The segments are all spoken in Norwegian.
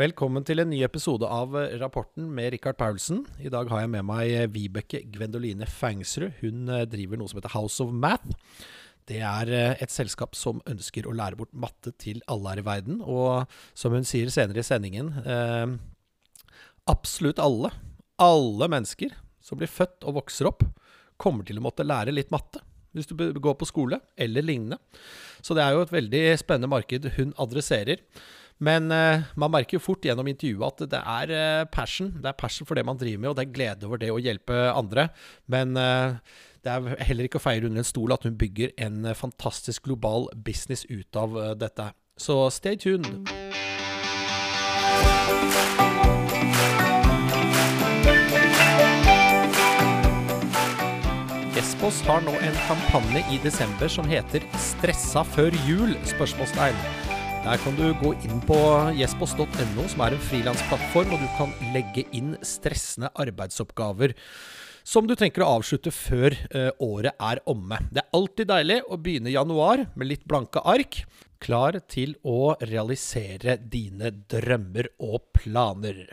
Velkommen til en ny episode av Rapporten med Rikard Paulsen. I dag har jeg med meg Vibeke Gwendoline Fengsrud. Hun eh, driver noe som heter House of Math. Det er eh, et selskap som ønsker å lære bort matte til alle her i verden. Og som hun sier senere i sendingen eh, Absolutt alle, alle mennesker som blir født og vokser opp, kommer til å måtte lære litt matte. Hvis du går på skole eller lignende. Så det er jo et veldig spennende marked hun adresserer. Men uh, man merker jo fort gjennom intervjuet at det er uh, passion. Det er passion for det man driver med, og det er glede over det å hjelpe andre. Men uh, det er heller ikke å feire under en stol at hun bygger en fantastisk global business ut av dette. Så stay tuned. Espos har nå en kampanje i desember som heter 'Stressa før jul?' spørsmålstegn. Der kan du gå inn på jespos.no, som er en frilansplattform, og du kan legge inn stressende arbeidsoppgaver som du tenker å avslutte før uh, året er omme. Det er alltid deilig å begynne januar med litt blanke ark, klar til å realisere dine drømmer og planer.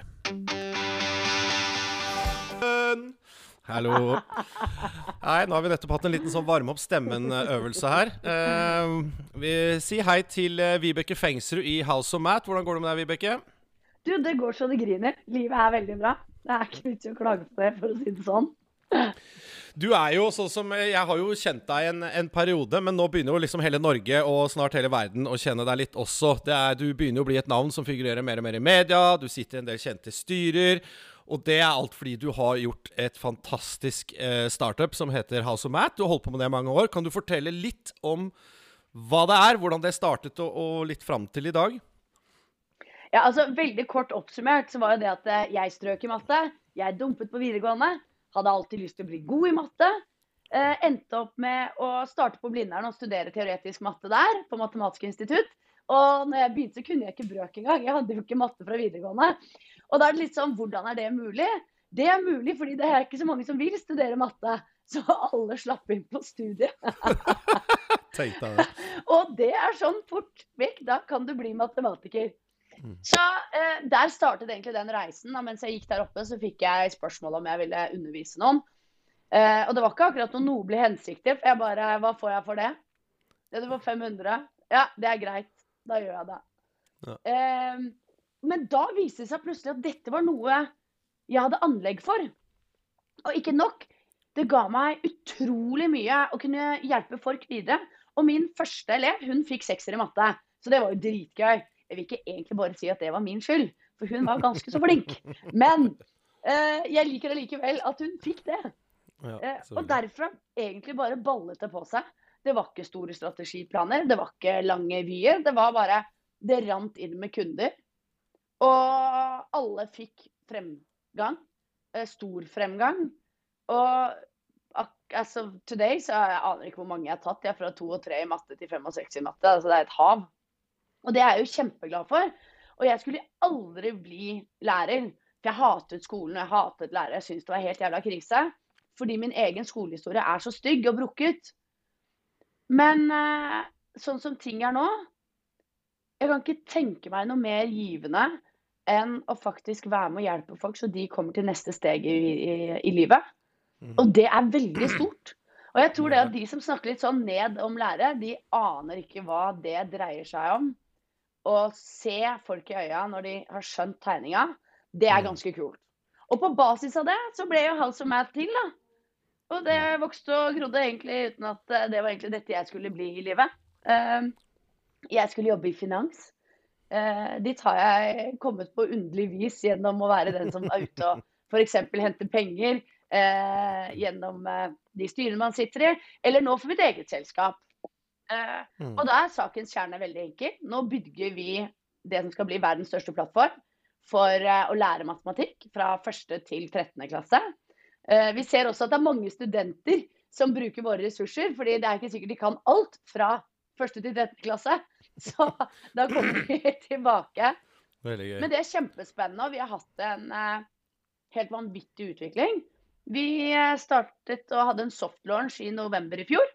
Hallo. Nei, nå har vi nettopp hatt en liten sånn varme opp stemmen-øvelse her. Uh, vi sier hei til uh, Vibeke Fengsrud i House of Mat. Hvordan går det med deg, Vibeke? Du, det går så det griner. Livet er veldig bra. Det er ikke mye å klage på det, for å si det sånn. Du er jo sånn som Jeg har jo kjent deg en, en, periode, men nå begynner jo liksom hele Norge og snart hele verden å kjenne deg litt også. Er, du begynner jo å bli et navn som figurerer mer og mer i media. Du sitter i en del kjente styrer. Og det er alt fordi du har gjort et fantastisk eh, startup som heter House of Mat. Du har holdt på med det i mange år. Kan du fortelle litt om hva det er, hvordan det startet, og, og litt fram til i dag? Ja, altså Veldig kort oppsummert så var jo det at eh, jeg strøk i matte. Jeg dumpet på videregående. Hadde alltid lyst til å bli god i matte. Eh, endte opp med å starte på Blindern og studere teoretisk matte der, på Matematisk institutt. Og når jeg begynte, så kunne jeg ikke brøk engang. Jeg hadde jo ikke matte fra videregående. Og da er det litt sånn, hvordan er det mulig? Det er mulig fordi det er ikke så mange som vil studere matte. Så alle slapp inn på studiet. og det er sånn fort vekk. Da kan du bli matematiker. Mm. Så eh, der startet egentlig den reisen. Da, mens jeg gikk der oppe, så fikk jeg spørsmål om jeg ville undervise noen. Eh, og det var ikke akkurat noen noble hensikter. For jeg bare Hva får jeg for det? Ja, det var 500. Ja, det er greit. Da gjør jeg det. Ja. Eh, men da viste det seg plutselig at dette var noe jeg hadde anlegg for. Og ikke nok. Det ga meg utrolig mye å kunne hjelpe folk videre. Og min første elev hun fikk sekser i matte. Så det var jo dritgøy. Jeg vil ikke egentlig bare si at det var min skyld, for hun var ganske så flink. Men eh, jeg liker allikevel at hun fikk det. Ja, eh, og derfra egentlig bare ballet det på seg. Det var ikke store strategiplaner, det var ikke lange vyer. Det var bare Det rant inn med kunder. Og alle fikk fremgang. Eh, stor fremgang. Og altså, today så jeg aner ikke hvor mange jeg har tatt. Jeg er fra to og tre i matte til fem og seks i matte. Altså det er et hav. Og det er jeg jo kjempeglad for. Og jeg skulle aldri bli lærer. For jeg hatet skolen jeg hatet lærere. Jeg syntes det var helt jævla krise. Fordi min egen skolehistorie er så stygg og brukket. Men eh, sånn som ting er nå Jeg kan ikke tenke meg noe mer givende enn å faktisk være med og hjelpe folk så de kommer til neste steg i, i, i livet. Mhm. Og det er veldig stort. Og jeg tror det at de som snakker litt sånn ned om lære, de aner ikke hva det dreier seg om. Å se folk i øya når de har skjønt tegninga, det er mhm. ganske kult. Og på basis av det så ble jo House of Math til, da. Og det vokste og grodde egentlig uten at eh, det var egentlig dette jeg skulle bli i livet. Eh, jeg skulle jobbe i finans. Eh, dit har jeg kommet på underlig vis gjennom å være den som er ute og f.eks. hente penger gjennom de styrene man sitter i, eller nå for mitt eget selskap. Mm. Og da er sakens kjerne veldig enkel. Nå bygger vi det som skal bli verdens største plattform for å lære matematikk fra 1. til 13. klasse. Eh, vi ser også at det er mange studenter som bruker våre ressurser, fordi det er ikke sikkert de kan alt fra første til 13. klasse. Så da kommer vi tilbake. Men det er kjempespennende, og vi har hatt en uh, helt vanvittig utvikling. Vi eh, startet og hadde en soft launch i november i fjor.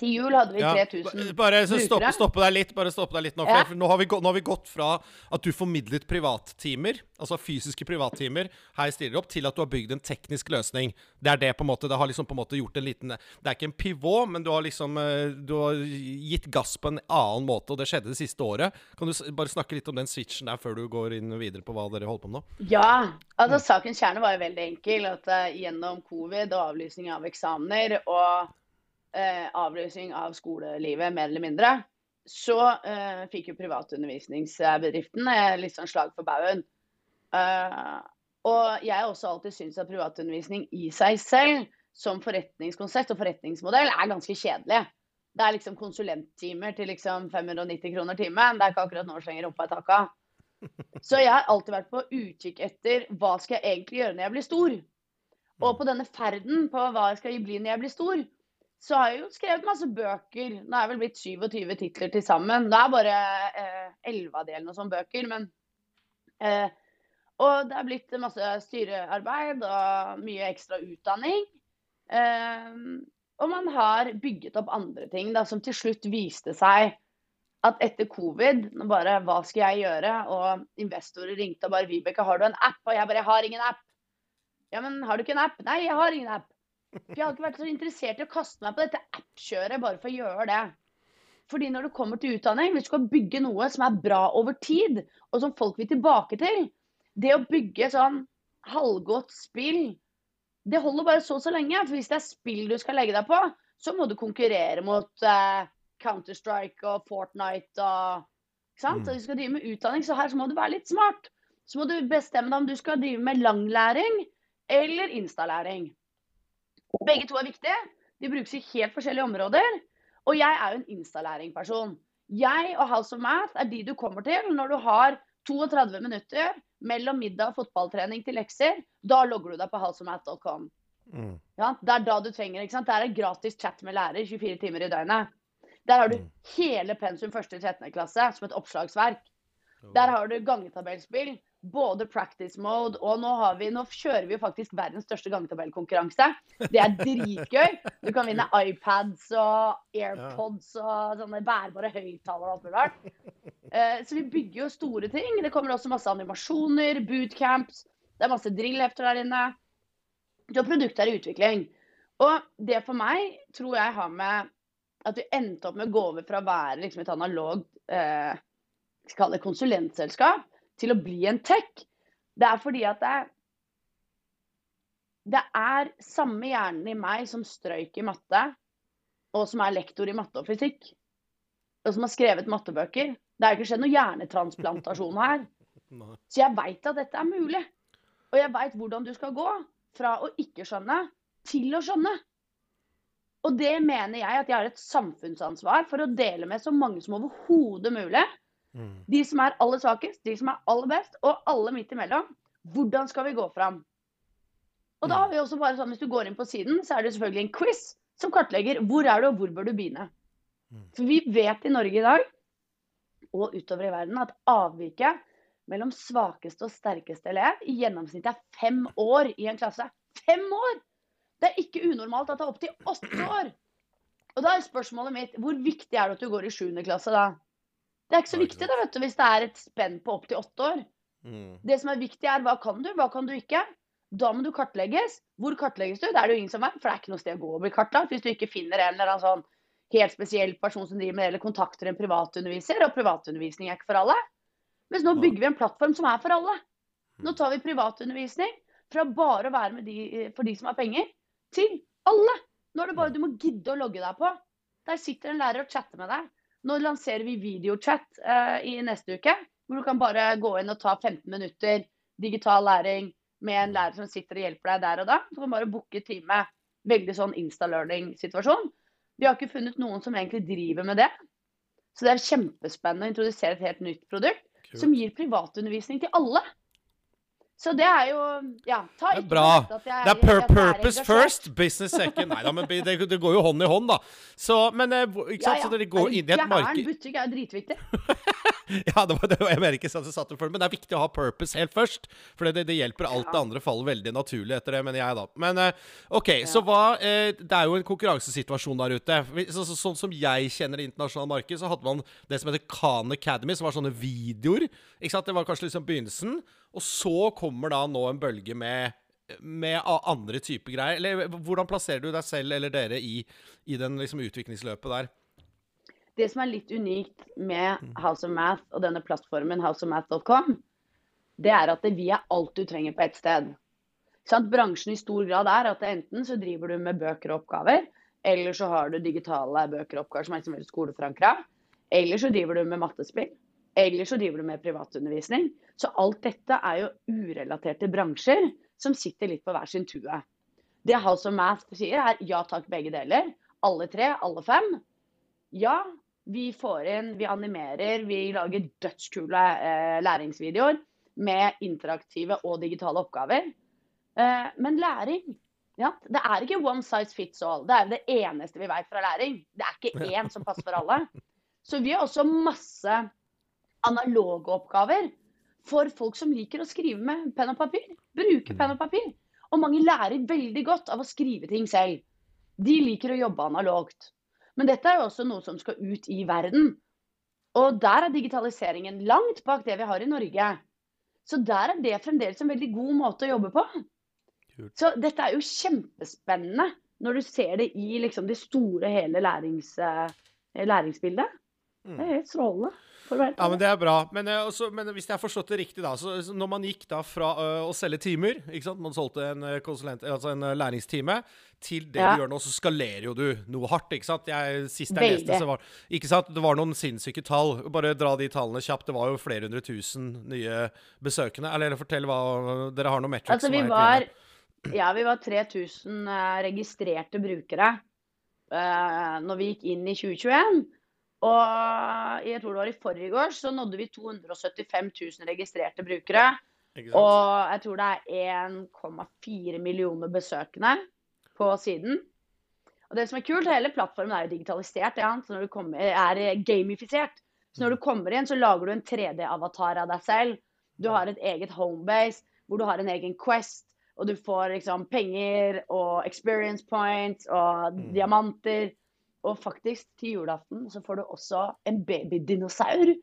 Til jul hadde vi Ja, 3000 ja, bare så stoppe, stoppe deg litt. Bare stoppe deg litt nå. For, Ja. for nå, har vi, nå har vi gått fra at du formidlet privattimer, altså fysiske privattimer, her stiller opp, til at du har bygd en teknisk løsning. Det er det på en måte Det har liksom på en måte gjort en liten Det er ikke en pivot, men du har liksom eh, Du har gitt gass på en annen måte, og det skjedde det siste året. Kan du bare snakke litt om den switchen der før du går inn videre på hva dere holder på med nå? Ja, altså sakens kjerne var jo veldig enkel. At uh, gjennom covid og avlysning av eksamener og eh, avlysning av skolelivet mer eller mindre, så eh, fikk jo privatundervisningsbedriften eh, litt sånn slag for baugen. Eh, og jeg har også alltid syntes at privatundervisning i seg selv, som forretningskonsept og forretningsmodell, er ganske kjedelig. Det er liksom konsulenttimer til liksom 590 kroner timen. Det er ikke akkurat nå slenger opp av taka. Så jeg har alltid vært på utkikk etter hva skal jeg egentlig gjøre når jeg blir stor. Og på denne ferden på hva jeg skal bli når jeg blir stor, så har jeg jo skrevet masse bøker. Nå er vel blitt 27 titler til sammen. Det er bare eh, 11 av delene som bøker, men eh, Og det er blitt masse styrearbeid og mye ekstra utdanning. Eh, og man har bygget opp andre ting da, som til slutt viste seg at etter covid bare, Hva skal jeg gjøre? Og investorer ringte og bare 'Vibeke, har du en app?' Og jeg bare 'Jeg har ingen app'. Ja, men har du ikke en app? Nei, jeg har ingen app. For jeg har ikke vært så interessert i å kaste meg på dette app-kjøret bare for å gjøre det. Fordi når det kommer til utdanning, hvis du skal bygge noe som er bra over tid, og som folk vil tilbake til Det å bygge sånn halvgodt spill, det holder bare så og så lenge. For hvis det er spill du skal legge deg på, så må du konkurrere mot eh, Counter-Strike og Fortnite og ikke sant? Mm. Og du skal drive med utdanning, så her så må du være litt smart. Så må du bestemme deg om du skal drive med langlæring eller instalæring. Begge to er viktige. De brukes i helt forskjellige områder. Og jeg er jo en instalæring-person. Jeg og House of Math er de du kommer til når du har 32 minutter mellom middag og fotballtrening til lekser. Da logger du deg på houseofmath.com. Mm. Ja, det er da du trenger, ikke sant? Det er en gratis chat med lærer 24 timer i døgnet. Der har du Mm. hele pensum 1. til 13. klasse som et oppslagsverk. Der har du gangetabellspill, både practice mode og nå, vi, nå kjører vi faktisk verdens største gangetabellkonkurranse. Det er dritgøy. Du kan vinne iPads og AirPods og sånne bærbare høyttalere og alt mulig rart. Eh, Så vi bygger jo store ting. Det kommer også masse animasjoner, bootcamps. Det er masse drillhefter der inne. Så produktet er i utvikling. Og det for meg tror jeg har med at vi endte opp med å gå over fra å være liksom et analogt eh, konsulentselskap til å bli en tech. Det er fordi at det, det er samme hjernen i meg som strøyk i matte, og som er lektor i matte og fysikk, og som har skrevet mattebøker. Det har ikke skjedd noe hjernetransplantasjon her. Så jeg veit at dette er mulig. Og jeg veit hvordan du skal gå fra å ikke skjønne til å skjønne. Og det mener jeg at jeg har et samfunnsansvar for å dele med så mange som overhodet mulig. Mm. De som er aller svakest, de som er aller best, og alle midt imellom. Hvordan skal vi gå fram? Og da har vi også bare sånn, Hvis du går inn på siden, så er det selvfølgelig en quiz som kartlegger hvor er du og hvor bør du begynne. Mm. For vi vet i Norge i dag, og utover i verden, at avviket mellom svakeste og sterkeste elev i gjennomsnitt er fem år i en klasse. Fem år! Det er ikke unormalt at det er opptil åtte år. Og da er spørsmålet mitt hvor viktig er det at du går i sjuende klasse da? Det er ikke så viktig da, vet du, hvis det er et spenn på opptil åtte år. Mm. Det som er viktig, er hva kan du, hva kan du ikke. Da må du kartlegges. Hvor kartlegges du? Det er det jo ingen som vet, for det er ikke noe sted å gå og bli kartlagt hvis du ikke finner en eller annen sånn helt spesiell person som driver med det, eller kontakter en privatunderviser. Og privatundervisning er ikke for alle. Mens nå bygger vi en plattform som er for alle. Nå tar vi privatundervisning fra bare å være med de, for de som har penger, til alle. Nå er det bare du må gidde å logge deg på. Der sitter en lærer og chatter med deg. Nå lanserer vi videochat eh, i neste uke, hvor du kan bare gå inn og ta 15 minutter digital læring med en lærer som sitter og hjelper deg der og da. Du kan bare booke time. Veldig sånn insta-learning-situasjon. Vi har ikke funnet noen som egentlig driver med det. Så det er kjempespennende å introdusere et helt nytt produkt Kult. som gir privatundervisning til alle. Så det er jo Ja, ta Det er ikke bra. at jeg- Det er pur jeg er purpose first, business second. Nei da, men det, det går jo hånd i hånd, da. Så, men ikke sant, ikke sant, så dere går Er inn i et marked Ja, Butikk er jo dritviktig. Ja, det var det jeg mener ikke sånn jeg satte for men det er viktig å ha purpose helt først. For det, det hjelper. Alt det andre faller veldig naturlig etter det, mener jeg, da. Men eh, OK, så hva eh, Det er jo en konkurransesituasjon der ute. Så, så, sånn som jeg kjenner det internasjonale markedet, så hadde man det som heter Khan Academy, som var sånne videoer. Ikke sant? Det var kanskje liksom begynnelsen. Og så kommer da nå en bølge med med andre typer greier? Eller hvordan plasserer du deg selv eller dere i, i den liksom utviklingsløpet der? Det som er litt unikt med mm. House of Math og denne plattformen houseofmath.com, det er at vi er alt du trenger på ett sted. Sånn, bransjen i stor grad er at enten så driver du med bøker og oppgaver, eller så har du digitale bøker og oppgaver som er liksom veldig skoleforankra. Eller så driver du med mattespill. Eller så driver du med privatundervisning. Så alt dette er jo urelaterte bransjer som sitter litt på hver sin tue. Det House of Math sier, er ja takk, begge deler. Alle tre, alle fem. Ja, vi får inn, vi animerer, vi lager dødskule eh, læringsvideoer med interaktive og digitale oppgaver. Eh, men læring ja, Det er ikke one size fits all. Det er det eneste vi vet fra læring. Det er ikke én som passer for alle. Så vi har også masse analoge oppgaver for folk som liker å skrive med penn og papir. Bruke penn og papir. Og mange lærer veldig godt av å skrive ting selv. De liker å jobbe analogt. Men dette er jo også noe som skal ut i verden. Og der er digitaliseringen langt bak det vi har i Norge. Så der er det fremdeles en veldig god måte å jobbe på. Så dette er jo kjempespennende når du ser det i liksom det store, hele lærings, eh, læringsbildet. Det er helt strålende. Ja, men Det er bra. Men, uh, også, men, hvis jeg har forstått det riktig, da så, Når man gikk da fra uh, å selge timer ikke sant? Man solgte en, konsulent, altså en læringstime til det ja. du gjør nå, så skalerer jo du noe hardt. ikke sant? Jeg, sist jeg leste, så var ikke sant? det var noen sinnssyke tall. Bare dra de tallene kjapt. Det var jo flere hundre tusen nye besøkende. Eller, eller fortell hva Dere har noen metrics? Altså, vi var, ja, vi var 3000 registrerte brukere uh, når vi gikk inn i 2021. Og jeg tror det var i forrige år så nådde vi 275 000 registrerte brukere. Og jeg tror det er 1,4 millioner besøkende på siden. Og det som er kult, hele plattformen er jo digitalisert. Ja. Så når du kommer, er gamifisert. Så når du kommer inn, så lager du en 3D-avatar av deg selv. Du har et eget homebase hvor du har en egen Quest. Og du får liksom penger og experience points og mm. diamanter. Og faktisk, til julaften så får du også en babydinosaur.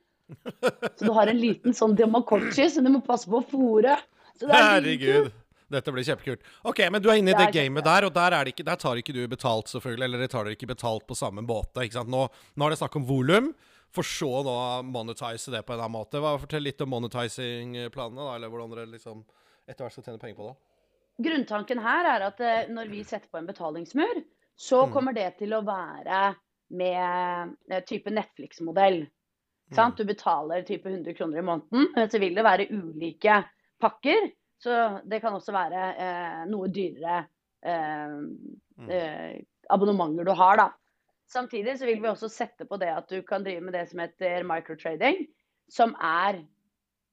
Så du har en liten sånn Diamacochi som du må passe på å fòre. Herregud. Dette blir kjempekult. Ok, Men du er inne i det, det gamet der, og der, ikke, der, tar ikke du betalt, selvfølgelig. Eller tar dere ikke betalt på samme måte. ikke sant? Nå, nå er det snakk om volum, for så nå monetize det på en annen måte. Hva, fortell litt om monetizing-planene, da, eller hvordan dere liksom etter hvert skal tjene penger på det. Grunntanken her er at eh, når vi setter på en betalingsmur, så mm. kommer det til å være med eh, type Netflix-modell. Mm. Du betaler type 100 kroner i måneden, så vil det være ulike pakker. Så det kan også være eh, noe dyrere eh, mm. eh, abonnementer du har, da. Samtidig så vil vi også sette på det at du kan drive med det som heter microtrading, som er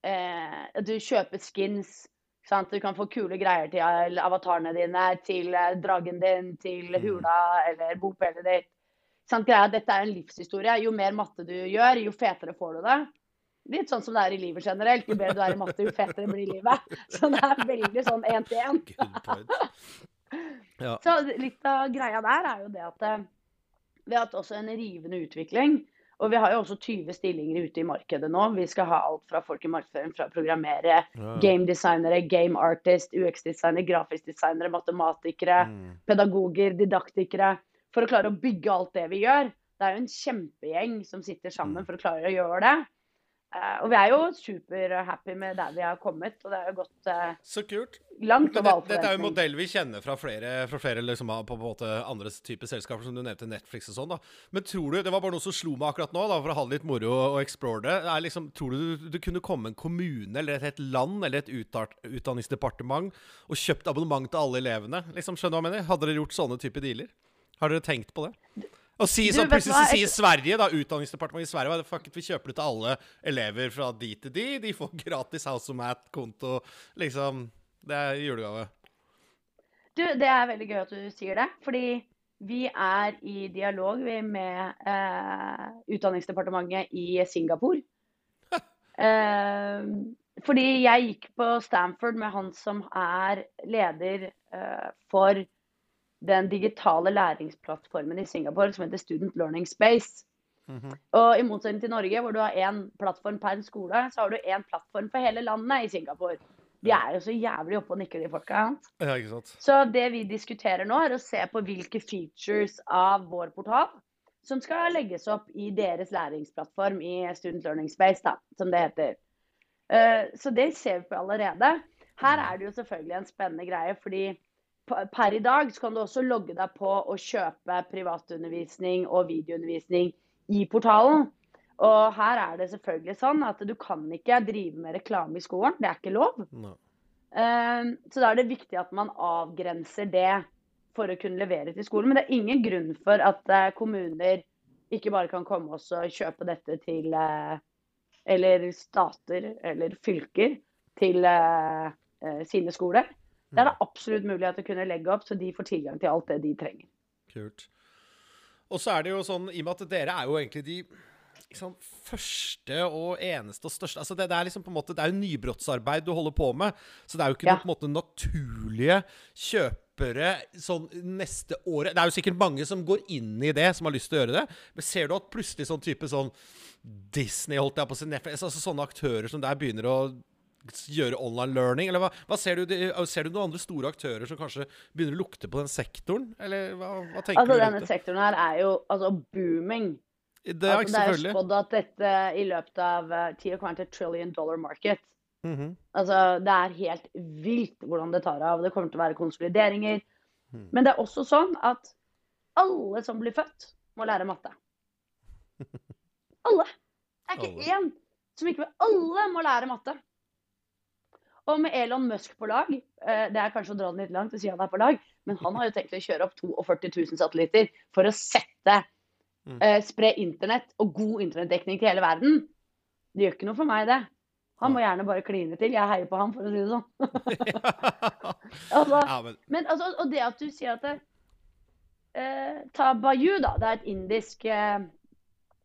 eh, du kjøper skins Sant? Du kan få kule greier til avatarene dine, til eh, dragen din, til mm. hula eller bopellet ditt. Sant? Greia, dette er en livshistorie. Jo mer matte du gjør, jo fetere får du det. Litt sånn som det er i livet generelt. Jo bedre du er i matte, jo fetere blir livet. Så det er veldig sånn én til én. Så litt av greia der er jo det at eh, vi har hatt også en rivende utvikling og vi har jo også 20 stillinger ute i markedet nå. Vi skal ha alt fra folk i markedsføring, fra programmerere, ja. gamedesignere, game artist, UX-designere, grafisk designere, matematikere, mm. pedagoger, didaktikere. For å klare å bygge alt det vi gjør. Det er jo en kjempegjeng som sitter sammen mm. for å klare å gjøre det. Uh, og vi er jo superhappy med der vi har kommet, og det har jo gått uh, Så kult. langt over all Dette er jo en modell vi kjenner fra flere, fra flere liksom, på, på måte, andre typer selskaper, som du nevnte Netflix og sånn. da. Men tror du, det var bare noe som slo meg akkurat nå, da, for å ha det litt moro og explore det. Er liksom, tror du du kunne komme en kommune eller et, et land eller et utdanningsdepartement og kjøpt abonnement til alle elevene? Liksom, skjønner du hva jeg mener? Hadde dere gjort sånne type dealer? Har dere tenkt på det? Og si, sånn, plutselig så sier Sverige, da, Utdanningsdepartementet i Sverige fuck vi kjøper det til alle elever fra de til de. De får gratis House of Mat-konto. Liksom. Det er julegave. Du, det er veldig gøy at du sier det. Fordi vi er i dialog med eh, Utdanningsdepartementet i Singapore. Eh, fordi jeg gikk på Stanford med han som er leder eh, for den digitale læringsplattformen i Singapore som heter Student Learning Space. Mhm. Og i motsetning til Norge, hvor du har én plattform per skole, så har du én plattform for hele landet i Singapore. De er jo så jævlig oppe og nikker, de folka. Ja, ikke sant. Så det vi diskuterer nå, er å se på hvilke features av vår portal som skal legges opp i deres læringsplattform i Student Learning Space, da, som det heter. Uh, Så det ser vi på allerede. Her er det jo selvfølgelig en spennende greie, fordi per i dag så kan du også logge deg på og kjøpe privatundervisning og videoundervisning i portalen. Og her er det selvfølgelig sånn at du kan ikke drive med reklame i skolen. Det er ikke lov. No. Eh, Så da er det viktig at man avgrenser det for å kunne levere til skolen. Men det er ingen grunn for at eh, kommuner ikke bare kan komme og kjøpe dette til eh, Eller stater eller fylker til sine skoler. Det er det absolutt mulighet til å kunne legge opp, så de får tilgang til alt det de trenger. Kult. Og så er det jo sånn, i og med at dere er jo egentlig de liksom, første og eneste og største altså det, det er liksom på en måte, det er jo nybrottsarbeid du holder på med. Så det er jo ikke Ja. noe på en måte naturlige kjøpere sånn neste året. Det er jo sikkert mange som går inn i det, som har lyst til å gjøre det. Men ser du at plutselig sånn type sånn Disney, holdt jeg på å si, Netflix, altså sånne aktører som der begynner å gjøre online learning? Eller hva, hva ser du? Ser du noen andre store aktører som kanskje begynner å lukte på den sektoren? Eller hva, hva tenker Altså du Denne det? sektoren her er jo altså booming. Det er Altså, det er spådd at dette i løpet av eh, tida kommer til trillion dollar market. Mhm. Altså, det er helt vilt hvordan det tar av. Det kommer til å være konsolideringer. Mhm. Men det er også sånn at alle som blir født, må lære matte. Alle. Det er ikke Alle. én som ikke vil. Alle må lære matte. Og med Elon Musk på lag, eh, det er kanskje å dra den litt langt å si han er på lag, men han har jo tenkt å kjøre opp 42 000 satellitter for å sette Mm. eh, Spre internett og god internettdekning til hele verden. Det gjør ikke noe for meg, det. Han må gjerne bare kline til. Jeg heier på ham, for å si det sånn. Altså, men altså, og det at du sier at det, eh, Ta Bayou, da. Det er et indisk eh,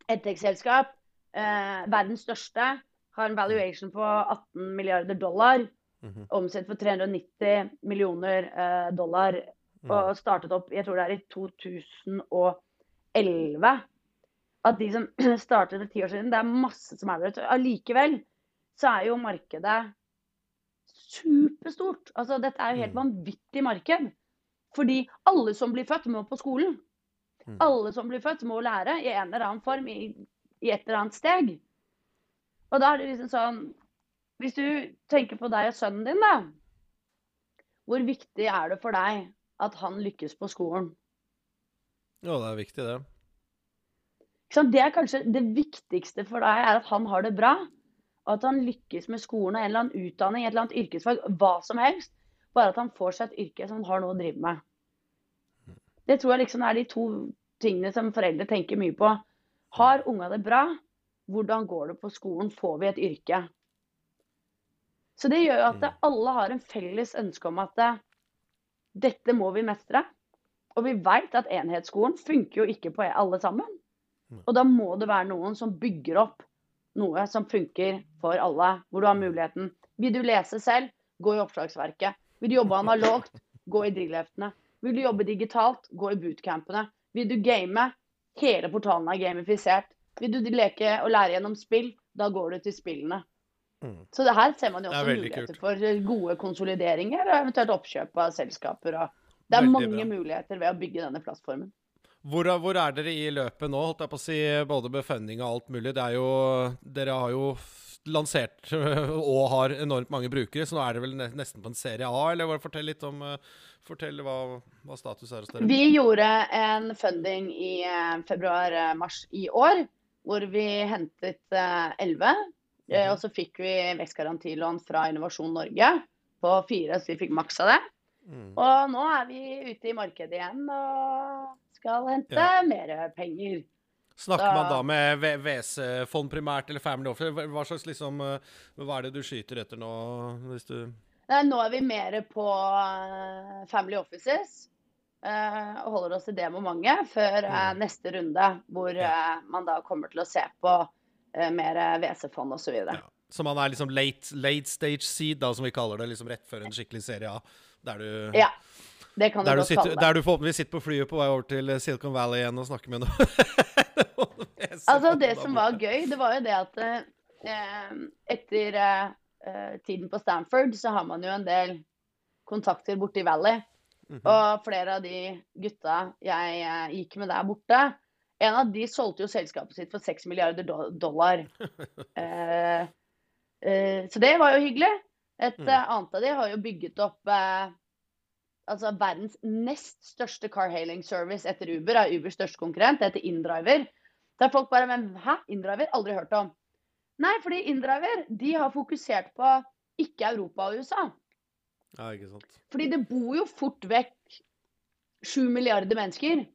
edtech-selskap. Eh, verdens største. Har en valuation på 18 milliarder dollar. Mhm. Omsett for 390 millioner eh, dollar. Mm. Og startet opp jeg tror det er i 2011. At de som startet for ti år siden, det er masse som er der ute. Allikevel så er jo markedet superstort. Altså, dette er jo helt Mm. vanvittig marked. Fordi alle som blir født, må på skolen. Mm. Alle som blir født, må lære i en eller annen form, i, i et eller annet steg. Og da er det liksom sånn Hvis du tenker på deg og sønnen din, da. Hvor viktig er det for deg at han lykkes på skolen? Ja, det er viktig, det. Det er kanskje det viktigste for deg, er at han har det bra. Og at han lykkes med skolen og en eller annen utdanning, et eller annet yrkesfag, hva som helst. Bare at han får seg et yrke som han har noe å drive med. Det tror jeg liksom er de to tingene som foreldre tenker mye på. Har unga det bra? Hvordan går det på skolen? Får vi et yrke? Så det gjør jo at alle har en felles ønske om at dette må vi mestre. Og vi veit at enhetsskolen funker jo ikke på alle sammen. Og da må det være noen som bygger opp noe som funker for alle. Hvor du har muligheten. Vil du lese selv, gå i oppslagsverket. Vil du jobbe analogt, gå i drillheftene. Vil du jobbe digitalt, gå i bootcampene. Vil du game, hele portalen er gamifisert. Vil du leke og lære gjennom spill, da går du til spillene. Mm. Så det her ser man jo også muligheter kult. for gode konsolideringer og eventuelt oppkjøp av selskaper. Det er Veldig mange bra. muligheter ved å bygge denne plattformen. Hvor, hvor er dere i løpet nå, holdt jeg på å si, både med funding og alt mulig? Det jo Dere har jo lansert og har enormt mange brukere, så nå er det vel nesten på en serie A, eller fortell litt om eh, Fortell hva, hva status er hos dere. Vi gjorde en funding i eh, februar-mars i år, hvor vi hentet eh, 11. eh, Mhm. Og så fikk vi vekstgarantilån fra Innovasjon Norge på fire, så vi fikk maksa det. Mm. Og nå er vi ute i markedet igjen og skal hente Ja. mer penger. Snakker så. man da med VC-fond primært, eller Family Office? Hva slags liksom eh, Hva er det du skyter etter nå, hvis du Nei, nå er vi mer på eh, Family Offices. eh, og holder oss til det mange før eh, Mm. neste runde, hvor Ja. eh, man da kommer til å se på eh, mer WC-fond osv. Ja. Så man er liksom late, late stage seed, da, som vi kaller det. Liksom rett før en skikkelig Serie A. Der du, Ja. Det kan du der du, godt sitter, kalle det. der du forhåpentligvis sitter på flyet på vei over til Silicon Valley igjen og snakker med noen. Altså, det som var gøy, det var jo det at eh, etter eh, eh, tiden på Stanford, så har man jo en del kontakter borte i Valley. -hmm. Og flere av de gutta jeg eh, gikk med der borte, en av de solgte jo selskapet sitt for 6 milliarder dollar. Eh, eh, så det var jo hyggelig. Et Mm. eh, annet av de har jo bygget opp eh, altså verdens nest største car-hailing service etter Uber, er Ubers største konkurrent. Det heter Indriver. Der folk bare Men hæ? Indriver? Aldri hørt om. Nei, fordi Indriver de har fokusert på ikke Europa og USA. Ja, ikke sant. Fordi det bor jo fort vekk sju milliarder mennesker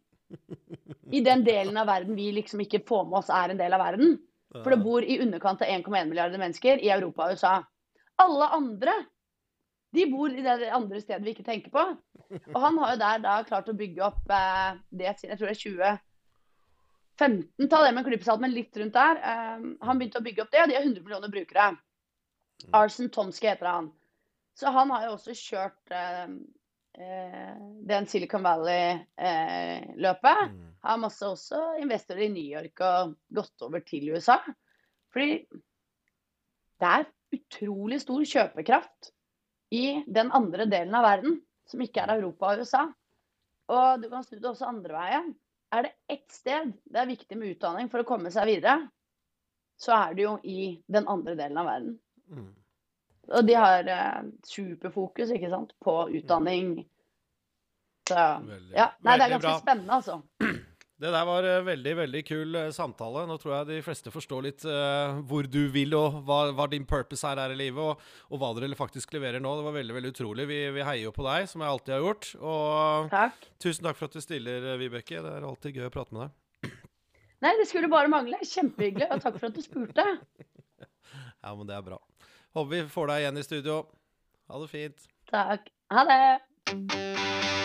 i den delen av verden vi liksom ikke får med oss er en del av verden. For det bor i underkant av 1,1 milliarder mennesker i Europa og USA. Alle andre de bor i det andre stedet vi ikke tenker på. Og han har jo der da klart å bygge opp eh, det siden jeg tror det er 2015, ta det med en klype salt, men litt rundt der. Eh, han begynte å bygge opp det, og de har 100 millioner brukere. Arsen Tomske heter han. Så han har jo også kjørt eh, eh, den Silicon Valley-løpet. Mm. har masse også investorer i New York og gått over til USA. Fordi det er utrolig stor kjøpekraft i den andre delen av verden, som ikke er Europa og USA. Og du kan snu det også andre veien. Er det ett sted det er viktig med utdanning for å komme seg videre, så er det jo i den andre delen av verden. Mm. Og de har eh, superfokus ikke sant, på utdanning. Så Veldig- ja. Nei, det er ganske bra. spennende, altså. Det der var eh, veldig veldig kul eh, samtale. Nå tror jeg de fleste forstår litt uh, hvor du vil, og hva, hva din purpose er her i livet, og, og hva dere faktisk leverer nå. Det var veldig veldig utrolig. Vi, vi heier jo på deg, som jeg alltid har gjort. Og Takk. tusen takk for at du stiller, Vibeke. Det er alltid gøy å prate med deg. Nei, det skulle bare mangle. Kjempehyggelig, og takk for at du spurte. Ja, men det er bra. Håper vi får deg igjen i studio. Ha det fint. Takk. Ha det.